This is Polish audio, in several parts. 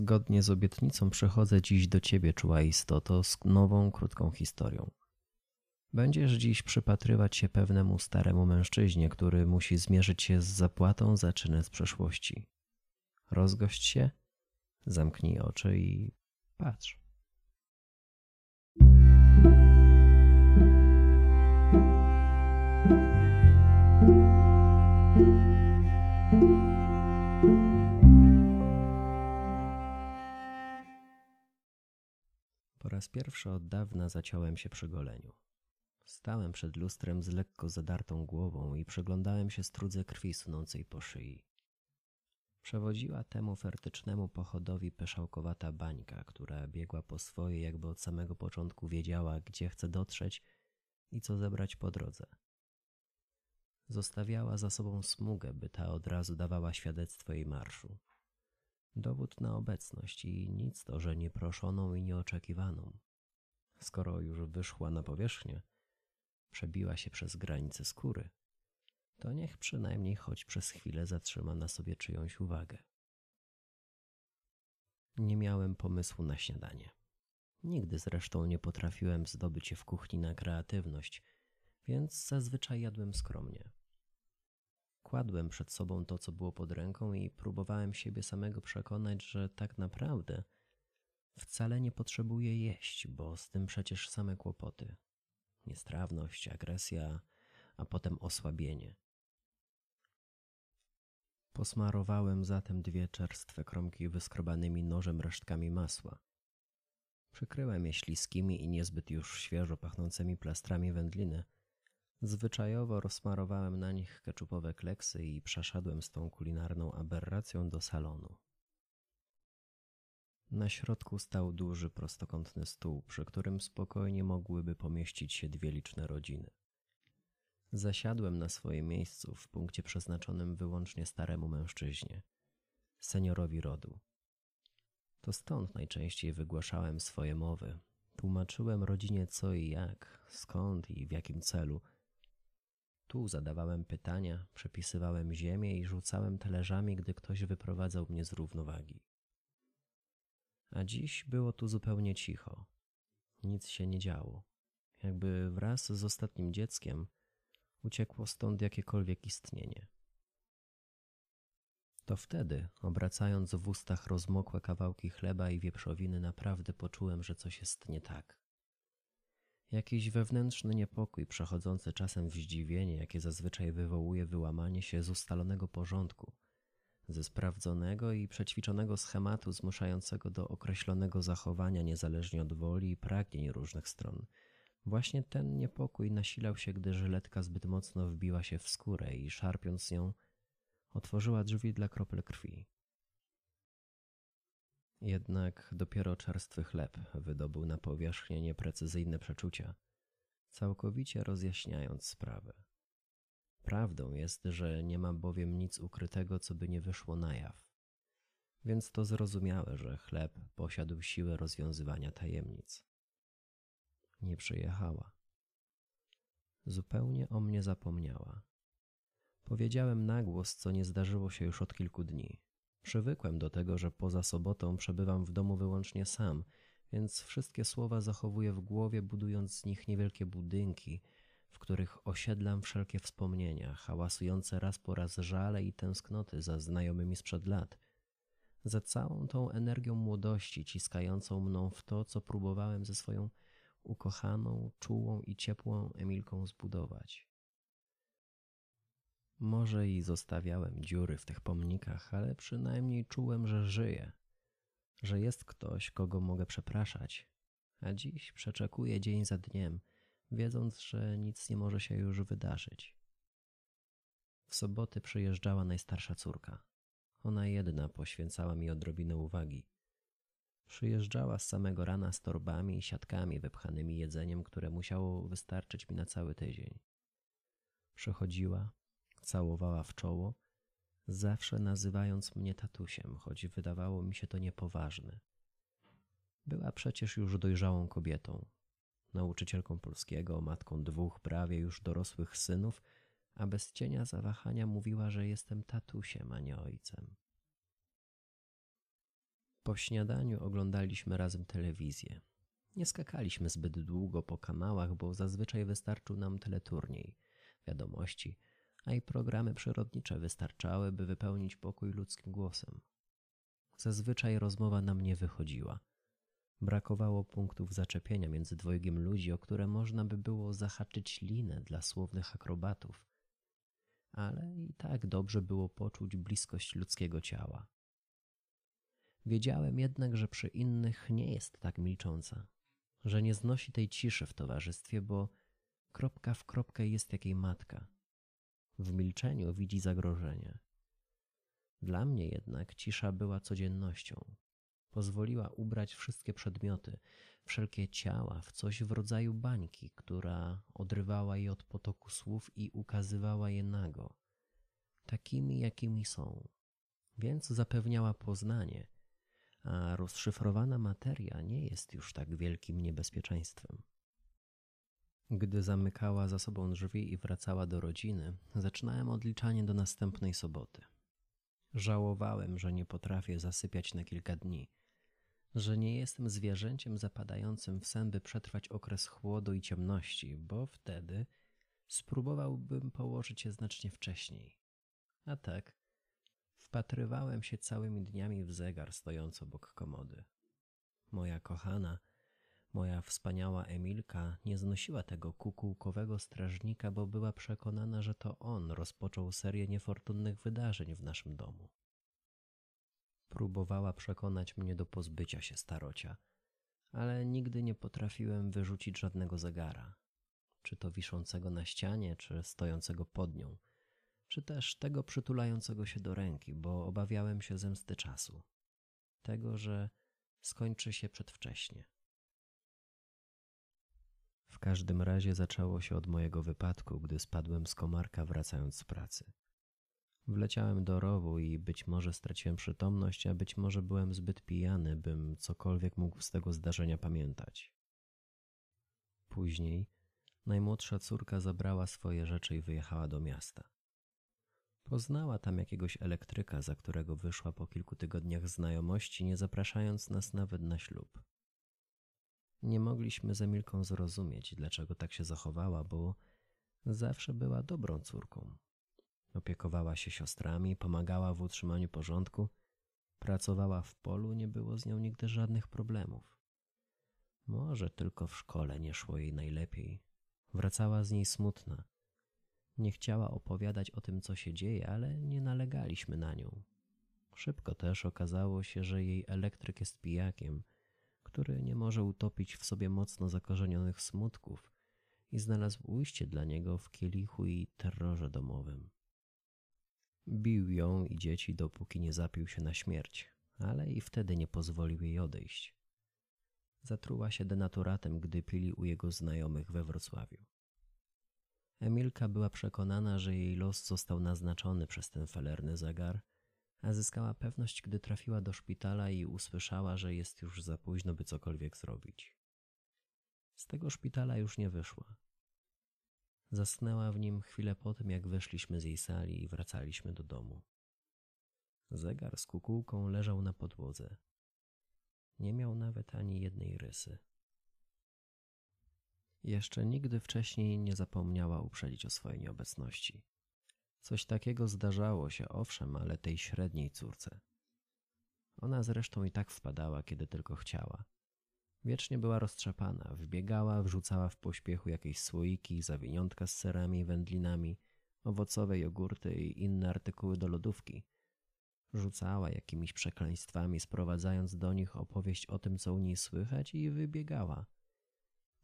Zgodnie z obietnicą przychodzę dziś do ciebie, czuła istoto, z nową, krótką historią. Będziesz dziś przypatrywać się pewnemu staremu mężczyźnie, który musi zmierzyć się z zapłatą za czyny z przeszłości. Rozgość się, zamknij oczy i patrz. Pierwszy od dawna zaciąłem się przy goleniu. Stałem przed lustrem z lekko zadartą głową i przyglądałem się strudze krwi sunącej po szyi. Przewodziła temu fertycznemu pochodowi pyszałkowata bańka, która biegła po swoje, jakby od samego początku wiedziała, gdzie chce dotrzeć i co zebrać po drodze. Zostawiała za sobą smugę, by ta od razu dawała świadectwo jej marszu. Dowód na obecność i nic to, że nieproszoną i nieoczekiwaną. Skoro już wyszła na powierzchnię, przebiła się przez granicę skóry, to niech przynajmniej choć przez chwilę zatrzyma na sobie czyjąś uwagę. Nie miałem pomysłu na śniadanie. Nigdy zresztą nie potrafiłem zdobyć się w kuchni na kreatywność, więc zazwyczaj jadłem skromnie. Kładłem przed sobą to, co było pod ręką i próbowałem siebie samego przekonać, że tak naprawdę wcale nie potrzebuję jeść, bo z tym przecież same kłopoty. Niestrawność, agresja, a potem osłabienie. Posmarowałem zatem dwie czerstwe kromki wyskrobanymi nożem resztkami masła. Przykryłem je śliskimi i niezbyt już świeżo pachnącymi plastrami wędliny. Zwyczajowo rozsmarowałem na nich keczupowe kleksy i przeszedłem z tą kulinarną aberracją do salonu. Na środku stał duży prostokątny stół, przy którym spokojnie mogłyby pomieścić się dwie liczne rodziny. Zasiadłem na swoim miejscu w punkcie przeznaczonym wyłącznie staremu mężczyźnie, seniorowi rodu. To stąd najczęściej wygłaszałem swoje mowy. Tłumaczyłem rodzinie co i jak, skąd i w jakim celu. Tu zadawałem pytania, przepisywałem ziemię i rzucałem talerzami, gdy ktoś wyprowadzał mnie z równowagi. A dziś było tu zupełnie cicho. Nic się nie działo. Jakby wraz z ostatnim dzieckiem uciekło stąd jakiekolwiek istnienie. To wtedy, obracając w ustach rozmokłe kawałki chleba i wieprzowiny, naprawdę poczułem, że coś jest nie tak. Jakiś wewnętrzny niepokój, przechodzący czasem w zdziwienie, jakie zazwyczaj wywołuje wyłamanie się z ustalonego porządku, ze sprawdzonego i przećwiczonego schematu zmuszającego do określonego zachowania niezależnie od woli i pragnień różnych stron. Właśnie ten niepokój nasilał się, gdy żyletka zbyt mocno wbiła się w skórę i szarpiąc ją, otworzyła drzwi dla kropel krwi. Jednak dopiero czerstwy chleb wydobył na powierzchnię nieprecyzyjne przeczucia, całkowicie rozjaśniając sprawę. Prawdą jest, że nie ma bowiem nic ukrytego, co by nie wyszło na jaw. Więc to zrozumiałe, że chleb posiadł siłę rozwiązywania tajemnic. Nie przyjechała. Zupełnie o mnie zapomniała. Powiedziałem na głos, co nie zdarzyło się już od kilku dni. Przywykłem do tego, że poza sobotą przebywam w domu wyłącznie sam, więc wszystkie słowa zachowuję w głowie, budując z nich niewielkie budynki, w których osiedlam wszelkie wspomnienia, hałasujące raz po raz żale i tęsknoty za znajomymi sprzed lat, za całą tą energią młodości ciskającą mną w to, co próbowałem ze swoją ukochaną, czułą i ciepłą Emilką zbudować. Może i zostawiałem dziury w tych pomnikach, ale przynajmniej czułem, że żyję, że jest ktoś, kogo mogę przepraszać, a dziś przeczekuję dzień za dniem, wiedząc, że nic nie może się już wydarzyć. W soboty przyjeżdżała najstarsza córka. Ona jedna poświęcała mi odrobinę uwagi. Przyjeżdżała z samego rana z torbami i siatkami wypchanymi jedzeniem, które musiało wystarczyć mi na cały tydzień. Przychodziła, całowała w czoło, zawsze nazywając mnie tatusiem, choć wydawało mi się to niepoważne. Była przecież już dojrzałą kobietą, nauczycielką polskiego, matką dwóch prawie już dorosłych synów, a bez cienia zawahania mówiła, że jestem tatusiem, a nie ojcem. Po śniadaniu oglądaliśmy razem telewizję. Nie skakaliśmy zbyt długo po kanałach, bo zazwyczaj wystarczył nam teleturniej, wiadomości, a i programy przyrodnicze wystarczały, by wypełnić pokój ludzkim głosem. Zazwyczaj rozmowa nam nie wychodziła. Brakowało punktów zaczepienia między dwojgiem ludzi, o które można by było zahaczyć linę dla słownych akrobatów. Ale i tak dobrze było poczuć bliskość ludzkiego ciała. Wiedziałem jednak, że przy innych nie jest tak milcząca, że nie znosi tej ciszy w towarzystwie, bo kropka w kropkę jest jak jej matka. W milczeniu widzi zagrożenie. Dla mnie jednak cisza była codziennością. Pozwoliła ubrać wszystkie przedmioty, wszelkie ciała w coś w rodzaju bańki, która odrywała je od potoku słów i ukazywała je nago, takimi jakimi są, więc zapewniała poznanie, a rozszyfrowana materia nie jest już tak wielkim niebezpieczeństwem. Gdy zamykała za sobą drzwi i wracała do rodziny, zaczynałem odliczanie do następnej soboty. Żałowałem, że nie potrafię zasypiać na kilka dni, że nie jestem zwierzęciem zapadającym w sen, by przetrwać okres chłodu i ciemności, bo wtedy spróbowałbym położyć się znacznie wcześniej. A tak, wpatrywałem się całymi dniami w zegar stojący obok komody. Moja kochana, moja wspaniała Emilka nie znosiła tego kukułkowego strażnika, bo była przekonana, że to on rozpoczął serię niefortunnych wydarzeń w naszym domu. Próbowała przekonać mnie do pozbycia się starocia, ale nigdy nie potrafiłem wyrzucić żadnego zegara, czy to wiszącego na ścianie, czy stojącego pod nią, czy też tego przytulającego się do ręki, bo obawiałem się zemsty czasu, tego, że skończy się przedwcześnie. Każdym razie zaczęło się od mojego wypadku, gdy spadłem z komarka wracając z pracy. Wleciałem do rowu i być może straciłem przytomność, a być może byłem zbyt pijany, bym cokolwiek mógł z tego zdarzenia pamiętać. Później najmłodsza córka zabrała swoje rzeczy i wyjechała do miasta. Poznała tam jakiegoś elektryka, za którego wyszła po kilku tygodniach znajomości, nie zapraszając nas nawet na ślub. Nie mogliśmy z Emilką zrozumieć, dlaczego tak się zachowała, bo zawsze była dobrą córką. Opiekowała się siostrami, pomagała w utrzymaniu porządku, pracowała w polu, nie było z nią nigdy żadnych problemów. Może tylko w szkole nie szło jej najlepiej. Wracała z niej smutna. Nie chciała opowiadać o tym, co się dzieje, ale nie nalegaliśmy na nią. Szybko też okazało się, że jej elektryk jest pijakiem, który nie może utopić w sobie mocno zakorzenionych smutków i znalazł ujście dla niego w kielichu i terrorze domowym. Bił ją i dzieci, dopóki nie zapił się na śmierć, ale i wtedy nie pozwolił jej odejść. Zatruła się denaturatem, gdy pili u jego znajomych we Wrocławiu. Emilka była przekonana, że jej los został naznaczony przez ten felerny zegar, zyskała pewność, gdy trafiła do szpitala i usłyszała, że jest już za późno, by cokolwiek zrobić. Z tego szpitala już nie wyszła. Zasnęła w nim chwilę po tym, jak wyszliśmy z jej sali i wracaliśmy do domu. Zegar z kukułką leżał na podłodze. Nie miał nawet ani jednej rysy. Jeszcze nigdy wcześniej nie zapomniała uprzedzić o swojej nieobecności. Coś takiego zdarzało się, owszem, ale tej średniej córce. Ona zresztą i tak wpadała, kiedy tylko chciała. Wiecznie była roztrzepana, wbiegała, wrzucała w pośpiechu jakieś słoiki, zawiniątka z serami i wędlinami, owocowe jogurty i inne artykuły do lodówki. Rzucała jakimiś przekleństwami, sprowadzając do nich opowieść o tym, co u niej słychać i wybiegała.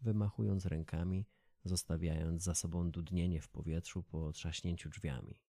Wymachując rękami, zostawiając za sobą dudnienie w powietrzu po trzaśnięciu drzwiami.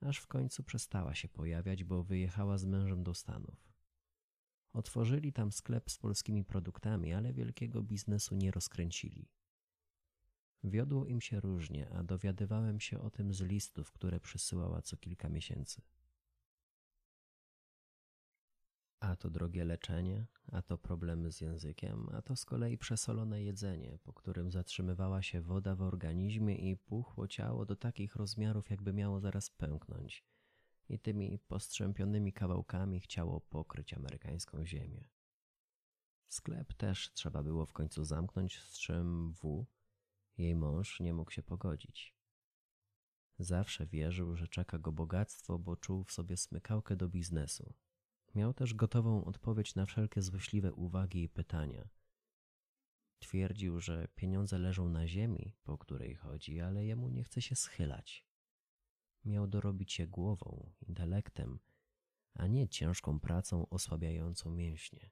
Aż w końcu przestała się pojawiać, bo wyjechała z mężem do Stanów. Otworzyli tam sklep z polskimi produktami, ale wielkiego biznesu nie rozkręcili. Wiodło im się różnie, a dowiadywałem się o tym z listów, które przysyłała co kilka miesięcy. A to drogie leczenie, a to problemy z językiem, a to z kolei przesolone jedzenie, po którym zatrzymywała się woda w organizmie i puchło ciało do takich rozmiarów, jakby miało zaraz pęknąć. i tymi postrzępionymi kawałkami chciało pokryć amerykańską ziemię. Sklep też trzeba było w końcu zamknąć, z czym W, jej mąż, nie mógł się pogodzić. Zawsze wierzył, że czeka go bogactwo, bo czuł w sobie smykałkę do biznesu. Miał też gotową odpowiedź na wszelkie złośliwe uwagi i pytania. Twierdził, że pieniądze leżą na ziemi, po której chodzi, ale jemu nie chce się schylać. Miał dorobić się głową, intelektem, a nie ciężką pracą osłabiającą mięśnie.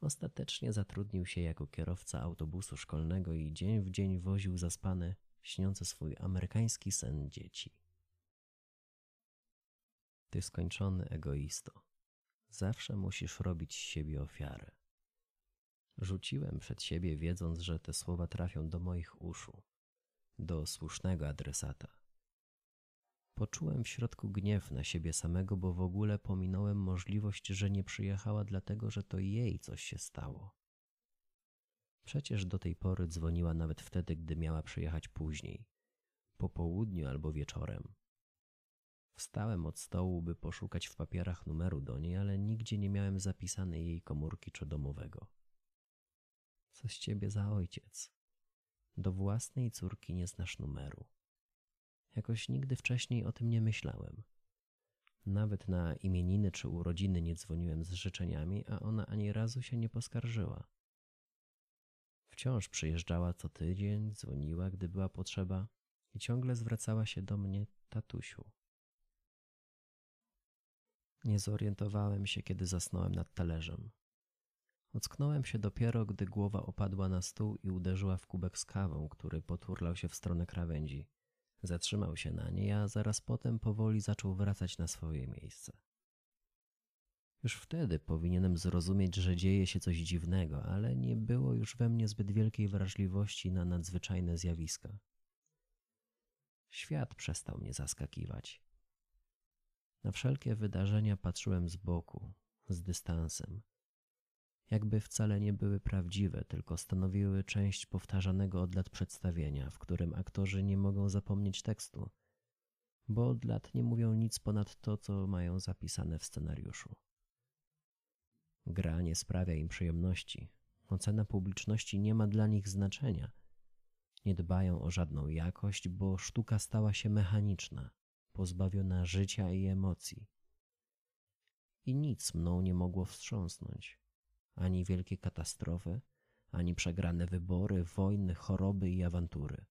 Ostatecznie zatrudnił się jako kierowca autobusu szkolnego i dzień w dzień woził zaspane, śniące swój amerykański sen dzieci. Ty skończony egoisto. Zawsze musisz robić z siebie ofiarę. Rzuciłem przed siebie, wiedząc, że te słowa trafią do moich uszu, do słusznego adresata. Poczułem w środku gniew na siebie samego, bo w ogóle pominąłem możliwość, że nie przyjechała dlatego, że to jej coś się stało. Przecież do tej pory dzwoniła nawet wtedy, gdy miała przyjechać później, po południu albo wieczorem. Wstałem od stołu, by poszukać w papierach numeru do niej, ale nigdzie nie miałem zapisanej jej komórki czy domowego. Co z ciebie za ojciec? Do własnej córki nie znasz numeru. Jakoś nigdy wcześniej o tym nie myślałem. Nawet na imieniny czy urodziny nie dzwoniłem z życzeniami, a ona ani razu się nie poskarżyła. Wciąż przyjeżdżała co tydzień, dzwoniła, gdy była potrzeba i ciągle zwracała się do mnie, tatusiu. Nie zorientowałem się, kiedy zasnąłem nad talerzem. Ocknąłem się dopiero, gdy głowa opadła na stół i uderzyła w kubek z kawą, który poturlał się w stronę krawędzi. Zatrzymał się na niej, a zaraz potem powoli zaczął wracać na swoje miejsce. Już wtedy powinienem zrozumieć, że dzieje się coś dziwnego, ale nie było już we mnie zbyt wielkiej wrażliwości na nadzwyczajne zjawiska. Świat przestał mnie zaskakiwać. Na wszelkie wydarzenia patrzyłem z boku, z dystansem. Jakby wcale nie były prawdziwe, tylko stanowiły część powtarzanego od lat przedstawienia, w którym aktorzy nie mogą zapomnieć tekstu, bo od lat nie mówią nic ponad to, co mają zapisane w scenariuszu. Gra nie sprawia im przyjemności. Ocena publiczności nie ma dla nich znaczenia. Nie dbają o żadną jakość, bo sztuka stała się mechaniczna, pozbawiona życia i emocji. I nic mną nie mogło wstrząsnąć. Ani wielkie katastrofy, ani przegrane wybory, wojny, choroby i awantury.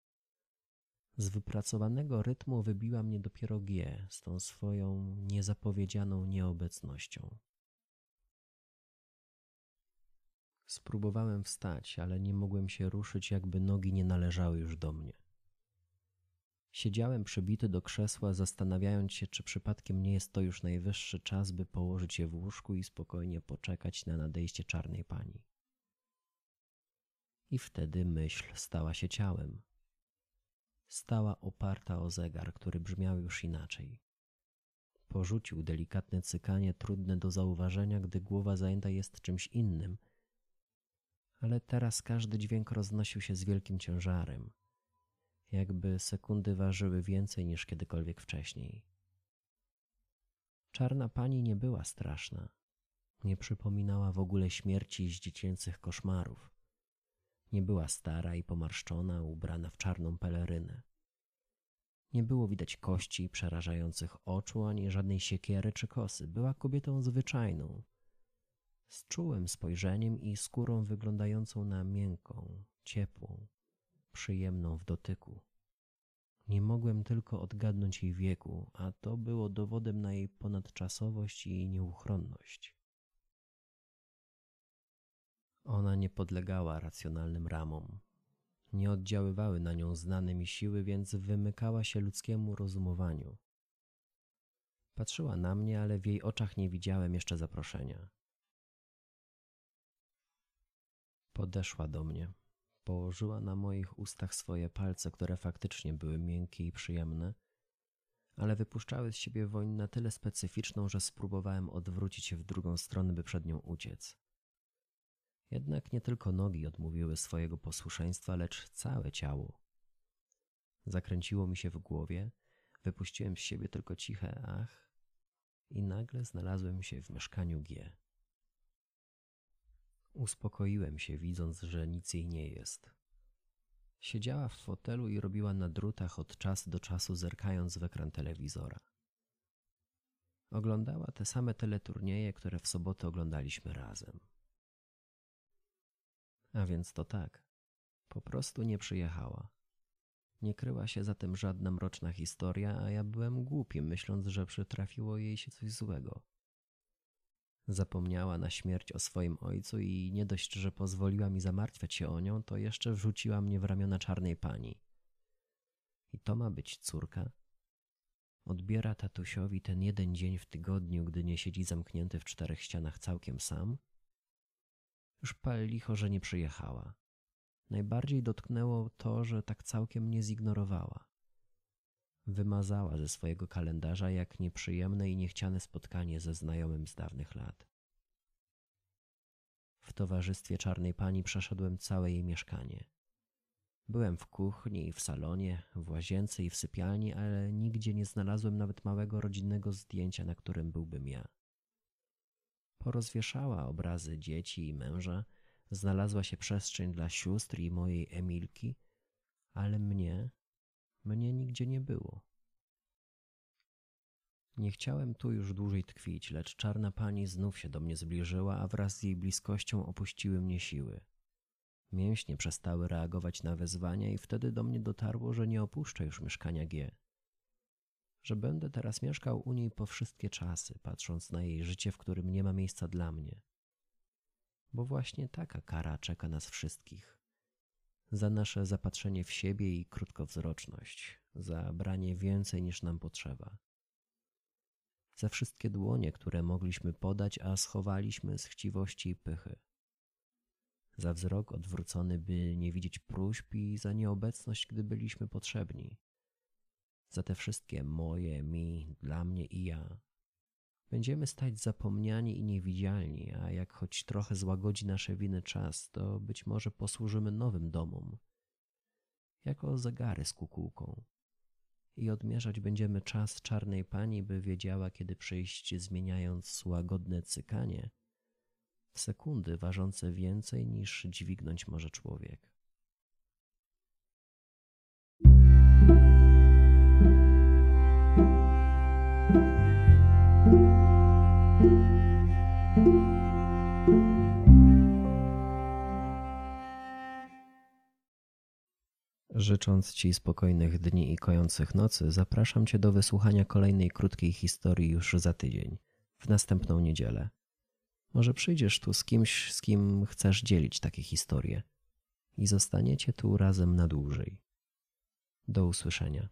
Z wypracowanego rytmu wybiła mnie dopiero G z tą swoją niezapowiedzianą nieobecnością. Spróbowałem wstać, ale nie mogłem się ruszyć, jakby nogi nie należały już do mnie. Siedziałem przybity do krzesła, zastanawiając się, czy przypadkiem nie jest to już najwyższy czas, by położyć je w łóżku i spokojnie poczekać na nadejście czarnej pani. I wtedy myśl stała się ciałem. Stała oparta o zegar, który brzmiał już inaczej. Porzucił delikatne cykanie, trudne do zauważenia, gdy głowa zajęta jest czymś innym – ale teraz każdy dźwięk roznosił się z wielkim ciężarem, jakby sekundy ważyły więcej niż kiedykolwiek wcześniej. Czarna pani nie była straszna, nie przypominała w ogóle śmierci z dziecięcych koszmarów. Nie była stara i pomarszczona, ubrana w czarną pelerynę. Nie było widać kości przerażających oczu, ani żadnej siekiery czy kosy. Była kobietą zwyczajną, z czułym spojrzeniem i skórą wyglądającą na miękką, ciepłą, przyjemną w dotyku. Nie mogłem tylko odgadnąć jej wieku, a to było dowodem na jej ponadczasowość i nieuchronność. Ona nie podlegała racjonalnym ramom. Nie oddziaływały na nią znane mi siły, więc wymykała się ludzkiemu rozumowaniu. Patrzyła na mnie, ale w jej oczach nie widziałem jeszcze zaproszenia. Podeszła do mnie. Położyła na moich ustach swoje palce, które faktycznie były miękkie i przyjemne, ale wypuszczały z siebie woń na tyle specyficzną, że spróbowałem odwrócić się w drugą stronę, by przed nią uciec. Jednak nie tylko nogi odmówiły swojego posłuszeństwa, lecz całe ciało. Zakręciło mi się w głowie, wypuściłem z siebie tylko ciche ach i nagle znalazłem się w mieszkaniu G. Uspokoiłem się, widząc, że nic jej nie jest. Siedziała w fotelu i robiła na drutach od czasu do czasu, zerkając w ekran telewizora. Oglądała te same teleturnieje, które w sobotę oglądaliśmy razem. A więc to tak. Po prostu nie przyjechała. Nie kryła się za tym żadna mroczna historia, a ja byłem głupi, myśląc, że przytrafiło jej się coś złego. Zapomniała na śmierć o swoim ojcu i nie dość, że pozwoliła mi zamartwiać się o nią, to jeszcze wrzuciła mnie w ramiona czarnej pani. I to ma być córka? Odbiera tatusiowi ten jeden dzień w tygodniu, gdy nie siedzi zamknięty w czterech ścianach całkiem sam? Już pal licho, że nie przyjechała. Najbardziej dotknęło to, że tak całkiem mnie zignorowała. Wymazała ze swojego kalendarza jak nieprzyjemne i niechciane spotkanie ze znajomym z dawnych lat. W towarzystwie czarnej pani przeszedłem całe jej mieszkanie. Byłem w kuchni, w salonie, w łazience i w sypialni, ale nigdzie nie znalazłem nawet małego rodzinnego zdjęcia, na którym byłbym ja. Porozwieszała obrazy dzieci i męża, znalazła się przestrzeń dla sióstr i mojej Emilki, ale mnie, mnie nigdzie nie było. Nie chciałem tu już dłużej tkwić, lecz czarna pani znów się do mnie zbliżyła, a wraz z jej bliskością opuściły mnie siły. Mięśnie przestały reagować na wezwania i wtedy do mnie dotarło, że nie opuszczę już mieszkania G. Że będę teraz mieszkał u niej po wszystkie czasy, patrząc na jej życie, w którym nie ma miejsca dla mnie. Bo właśnie taka kara czeka nas wszystkich. Za nasze zapatrzenie w siebie i krótkowzroczność, za branie więcej niż nam potrzeba. Za wszystkie dłonie, które mogliśmy podać, a schowaliśmy z chciwości i pychy za wzrok odwrócony, by nie widzieć próśb i za nieobecność, gdy byliśmy potrzebni. Za te wszystkie moje, mi, dla mnie i ja. Będziemy stać zapomniani i niewidzialni, a jak choć trochę złagodzi nasze winy czas, to być może posłużymy nowym domom, jako zegary z kukułką. I odmierzać będziemy czas czarnej pani, by wiedziała, kiedy przyjść, zmieniając łagodne cykanie sekundy ważące więcej niż dźwignąć może człowiek. Życząc Ci spokojnych dni i kojących nocy, zapraszam Cię do wysłuchania kolejnej krótkiej historii już za tydzień, w następną niedzielę. Może przyjdziesz tu z kimś, z kim chcesz dzielić takie historie i zostaniecie tu razem na dłużej. Do usłyszenia.